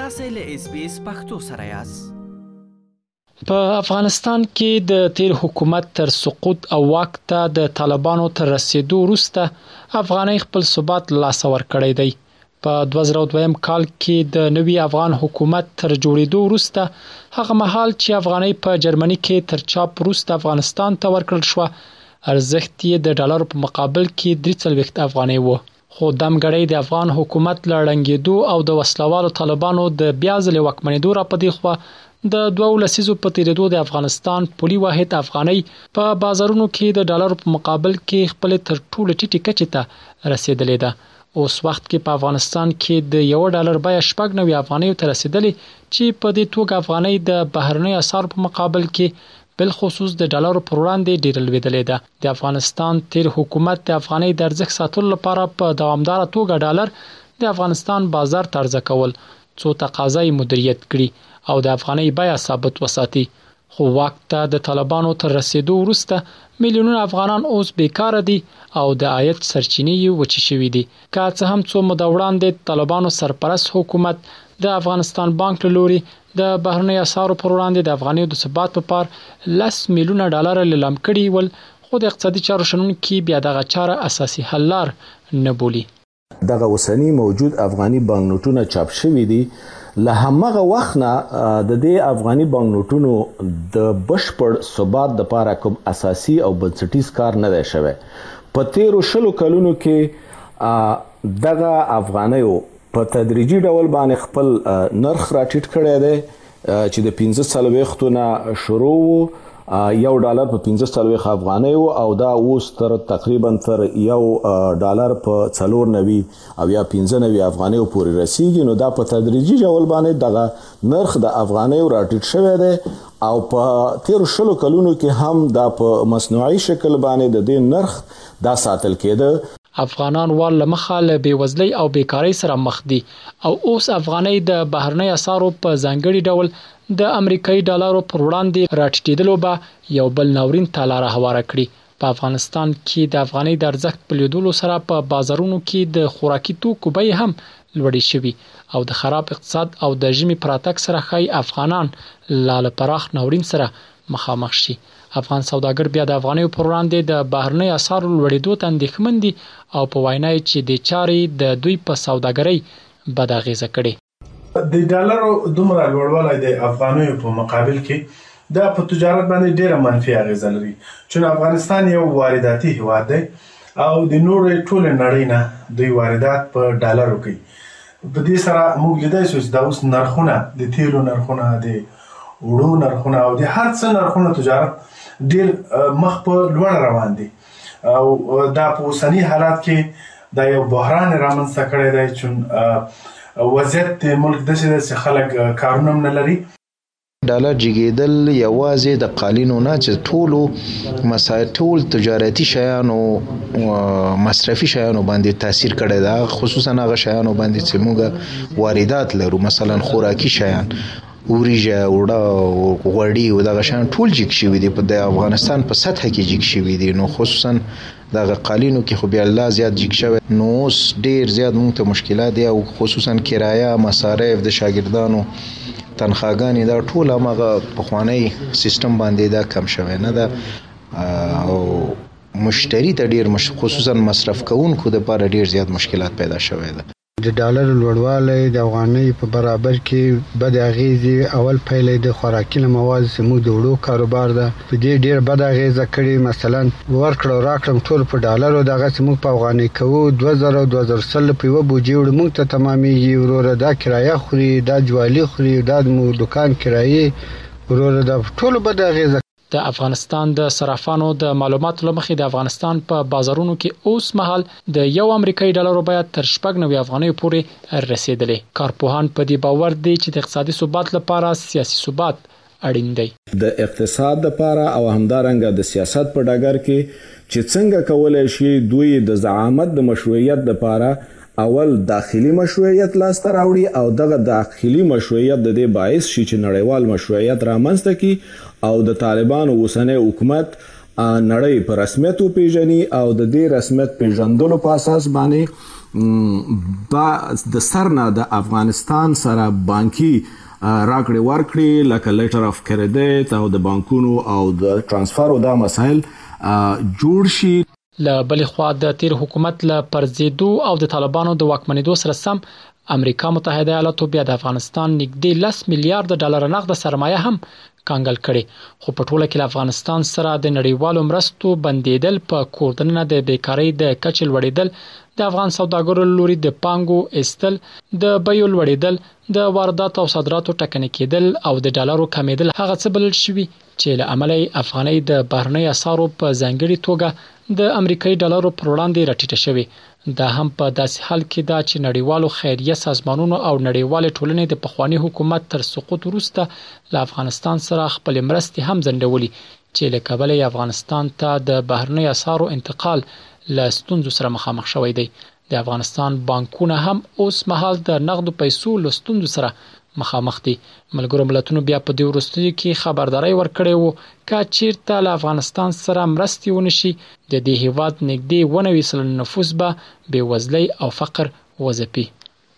تاسو له اس بي اس پختو سره یاست په افغانستان کې د تیر حکومت تر سقوط او واک ته د طالبانو تر رسیدو وروسته افغاني خپل ثبات لاس ور کړی دی په 2002 کال کې د نوي افغان حکومت تر جوړیدو وروسته هغه مهال چې افغاني په جرمني کې تر چاپ وروسته افغانستان ته ورکړل شو ارزښت یې د ډالر په مقابل کې 340 افغاني وو خو دمګړۍ د افغان حکومت له ړنګېدو او د وسله والو طالبانو د بیا ځلې واکمنېدو را په دې خوا د دوو لسیزو په تېرېدو د افغانستان پولي واحد افغانۍ په بازارونو کې د ډالرو په مقابل کې خپلې تر ټولو ټیټې کچې ته رسېدلې ده. اوس وخت کې په افغانستان کې د یوه ډالر بیه شپږ نوي افغانیو ته رسېدلې چې په دې توګه افغانۍ د بهرنیو اسعارو په مقابل کې بالخصوص د ډالرو پر وړاندې ډېره لوېدلې ده. د افغانستان تیر حکومت د افغانۍ د ارزښت ساتلو لپاره په دوامداره توګه ډالر د افغانستان بازار ته عرضه کول څو تقاضا یې مدیریت کړي او د افغانۍ بیه ثابت وساتي، خو واک ته د طالبانو تر رسېدو وروسته میلیونونه افغانان اوس بې کاره دي او د عاید سرچینې یې وچې شوې دي. که څه هم څو موده وړاندې د طالبانو سرپرست حکومت د افغانستان بانک له لوري د بهرنیو اسعارو پر وړاندې د افغانیو د ثبات په پار لس میلیونه ډالر لیلام کړي ول، خو د اقتصادي چارو شنونکي بیا دغه چاره اساسي حل لار نه بولي. دغه اوسني موجود افغاني بانک نوټونه چاپ شوي دي، له همغه وخت نه د دې افغاني بانک نوټونو د بشپړ ثبات د پاره کوم اساسي او بنسټیز کار نه دی شوی. په تېرو شلو کلونو کې دغه افغانیو په تدریجي ډول باندې خپل نرخ راټیټ کړی دی چې د 15 سلويختو نه شروع وو یو ډالر په 15 سلويخ افغانۍ وو او دا اوس تر تقریبا تر یو ډالر په 490 او یا 15 افغانۍ پورې رسیدي نو دا په تدریجي ډول باندې دغه نرخ د افغانۍ راټیټ شوی دی او په تیر شلو کلونو کې هم دا په مصنوعي شکل باندې د دې نرخ دا ساتل کېده افغانان وال له مخه له بې وزلۍ او بې کارۍ سره مخ دي او اوس افغانۍ د بهرنۍ اسعارو په ځانګړي ډول د امریکايي ډالرو پر وړاندې راټیټیدلو به یو بل ناورین ته لاره هواره کړي. په افغانستان کې د افغانۍ د ارزښت په لویدولو سره په بازارونو کې د خوراکي توکو بیې هم لوړې شوي او د خراب اقتصاد او د ژمي په راتګ سره ښايي افغانان لا له پراخ ناورین سره مخامخ شي. افغان سوداګر بیا د افغانیو پر وړاندې د بهرنیو اسعارو لوړېدو ته اندېښمن دي او په وینا یې چې دې چارې د دوی په سوداګرۍ بده اغېزه کړې. د ډالرو دومره لوړوالی د افغانیو په مقابل کې دا په تجارت باندې ډېره منفي اغېزه لري، چون افغانستان یو وارداتي هېواد دی او د نورې ټولې نړۍ نه دوی واردات په ډالرو کوي. په دې سره موږ لیدای شو چې دا اوس نرخونه، د تېلو نرخونه، د وړو نرخونه او د هر څه نرخونه تجارت ډیر مخ په لوړ روان دي او دا په اوسنی حالات کې دا یو بحران رامنځته کړی دی چې وضعیت د ملک داسې دی چې خلک کارونه هم نه لري ډالر جګېدل یوازې د قالینو نه چې ټولو مسایل ټول تجارتي شیانو مصرفي شیانو باندې تاثیر کړی دا خصوصا هغه شیانو باندې چې موږ واردات لرو مثلا خوراکي شیان وریژه اوړه او غوړي او دغه شان ټول جګ شوي دي په د افغانستان په سطح کې جګ شوي دي نو خصوصا دغه قالینو کې خو بیا الله زیات جګ شوی نو اوس ډیر زیات موږ ته مشکلات دي او خصوصا کرایه مصارف د شاګردانو تنخواګانې دا ټول هغه پخوانی سیستم باندې دا کم شوی نه ده او مشتری ته ډیر مش خصوصا مصرف کوونکو د لپاره ډیر زیات مشکلات پیدا شوی ده د ډالرو لوړوالی، د افغانۍ په برابر کې بدې اغېزې، اول پيله یې د خوراکي له موادو زموږ د وړو کاروبار ده، په دې ډېره بده اغېزه کړې، مثلاً ورکړه او راکړه موږ ټوله په ډالرو ده، هغسې موږ په افغانۍ کوو، دوه زره او دوه زره سل په یوه بوجۍ وړو موږ ته تمامېږي، وروره دا کرایه خوري، دا جوالي خوري، دا د موږ دکان کرایې، وروره دا په ټولو بده اغېزه کړې. د افغانستان د صرافانو د معلوماتو له مخې د افغانستان په بازارونو کې اوس مهال د یو امریکایي ډالرو بیه تر شپږ نوي افغانیو پورې رسېدلې. کارپوهان په دې باور دي چې د اقتصادي ثبات لپاره سیاسي ثبات اړین دی. د اقتصاد لپاره او همدارنګه د سیاست په ډګر کې چې څنګه کولای شي دوی د زعامت د مشروعیت لپاره اول داخلي مشروعیت لاس ته راوړي او دغه داخلي مشروعیت د دې باعث شي چې نړیوال مشروعیت رامنځ ته کړي او د طالبانو اوسنی حکومت نړۍ په رسمیت وپیژني او د دې رسمیت پیژندلو په اساس باندې به د سر نه د افغانستان سره بانکي راکړې ورکړې لکه لیټر اف کریډیټ او د بانکونو او د ترانسفرو دا مسایل جوړ شي له بلې خوا د تیر حکومت له پرځیدو او د طالبانو د واکمنیدو سره سم امریکا متحده ایالاتو بیا د افغانستان نږدې لس میلیارد ډالر نغده سرمایه هم کنګل کړې خو په ټوله کې له افغانستان سره د نړیوالو مرستو بندیدل په کور دننه د بیکارۍ د کچې لوړیدل د افغان سوداګرو له لوري د پانګو ایستل د بیو لوړیدل د وارداتو او صادراتو ټکنی کیدل او د ډالرو کمیدل هغه څه بلل شوي چې له امله یې افغانۍ د بهرنیو اسعارو په ځانګړي توګه د امریکایي ډالرو پر وړاندې راټیټه شوې. دا هم په داسې حال کې ده چې نړیوالو خیریه سازمانونو او نړیوالې ټولنې د پخواني حکومت تر سقوط وروسته له افغانستان سره خپلې مرستې هم ځنډولي چې له کبله یې افغانستان ته د بهرنیو اسعارو انتقال له ستونزو سره مخامخ شوی دی د افغانستان بانکونه هم اوس مهال د نغدو پیسو له ستونزو سره مخامخ دي. ملګرو ملتونو بیا په دې وروستیو کې خبرداری ورکړی و، که چیرته له افغانستان سره مرستې ونشي، د دې هیواد نږدې اوه نوي سلنه نفوس به بې وزلۍ او فقر وځپي.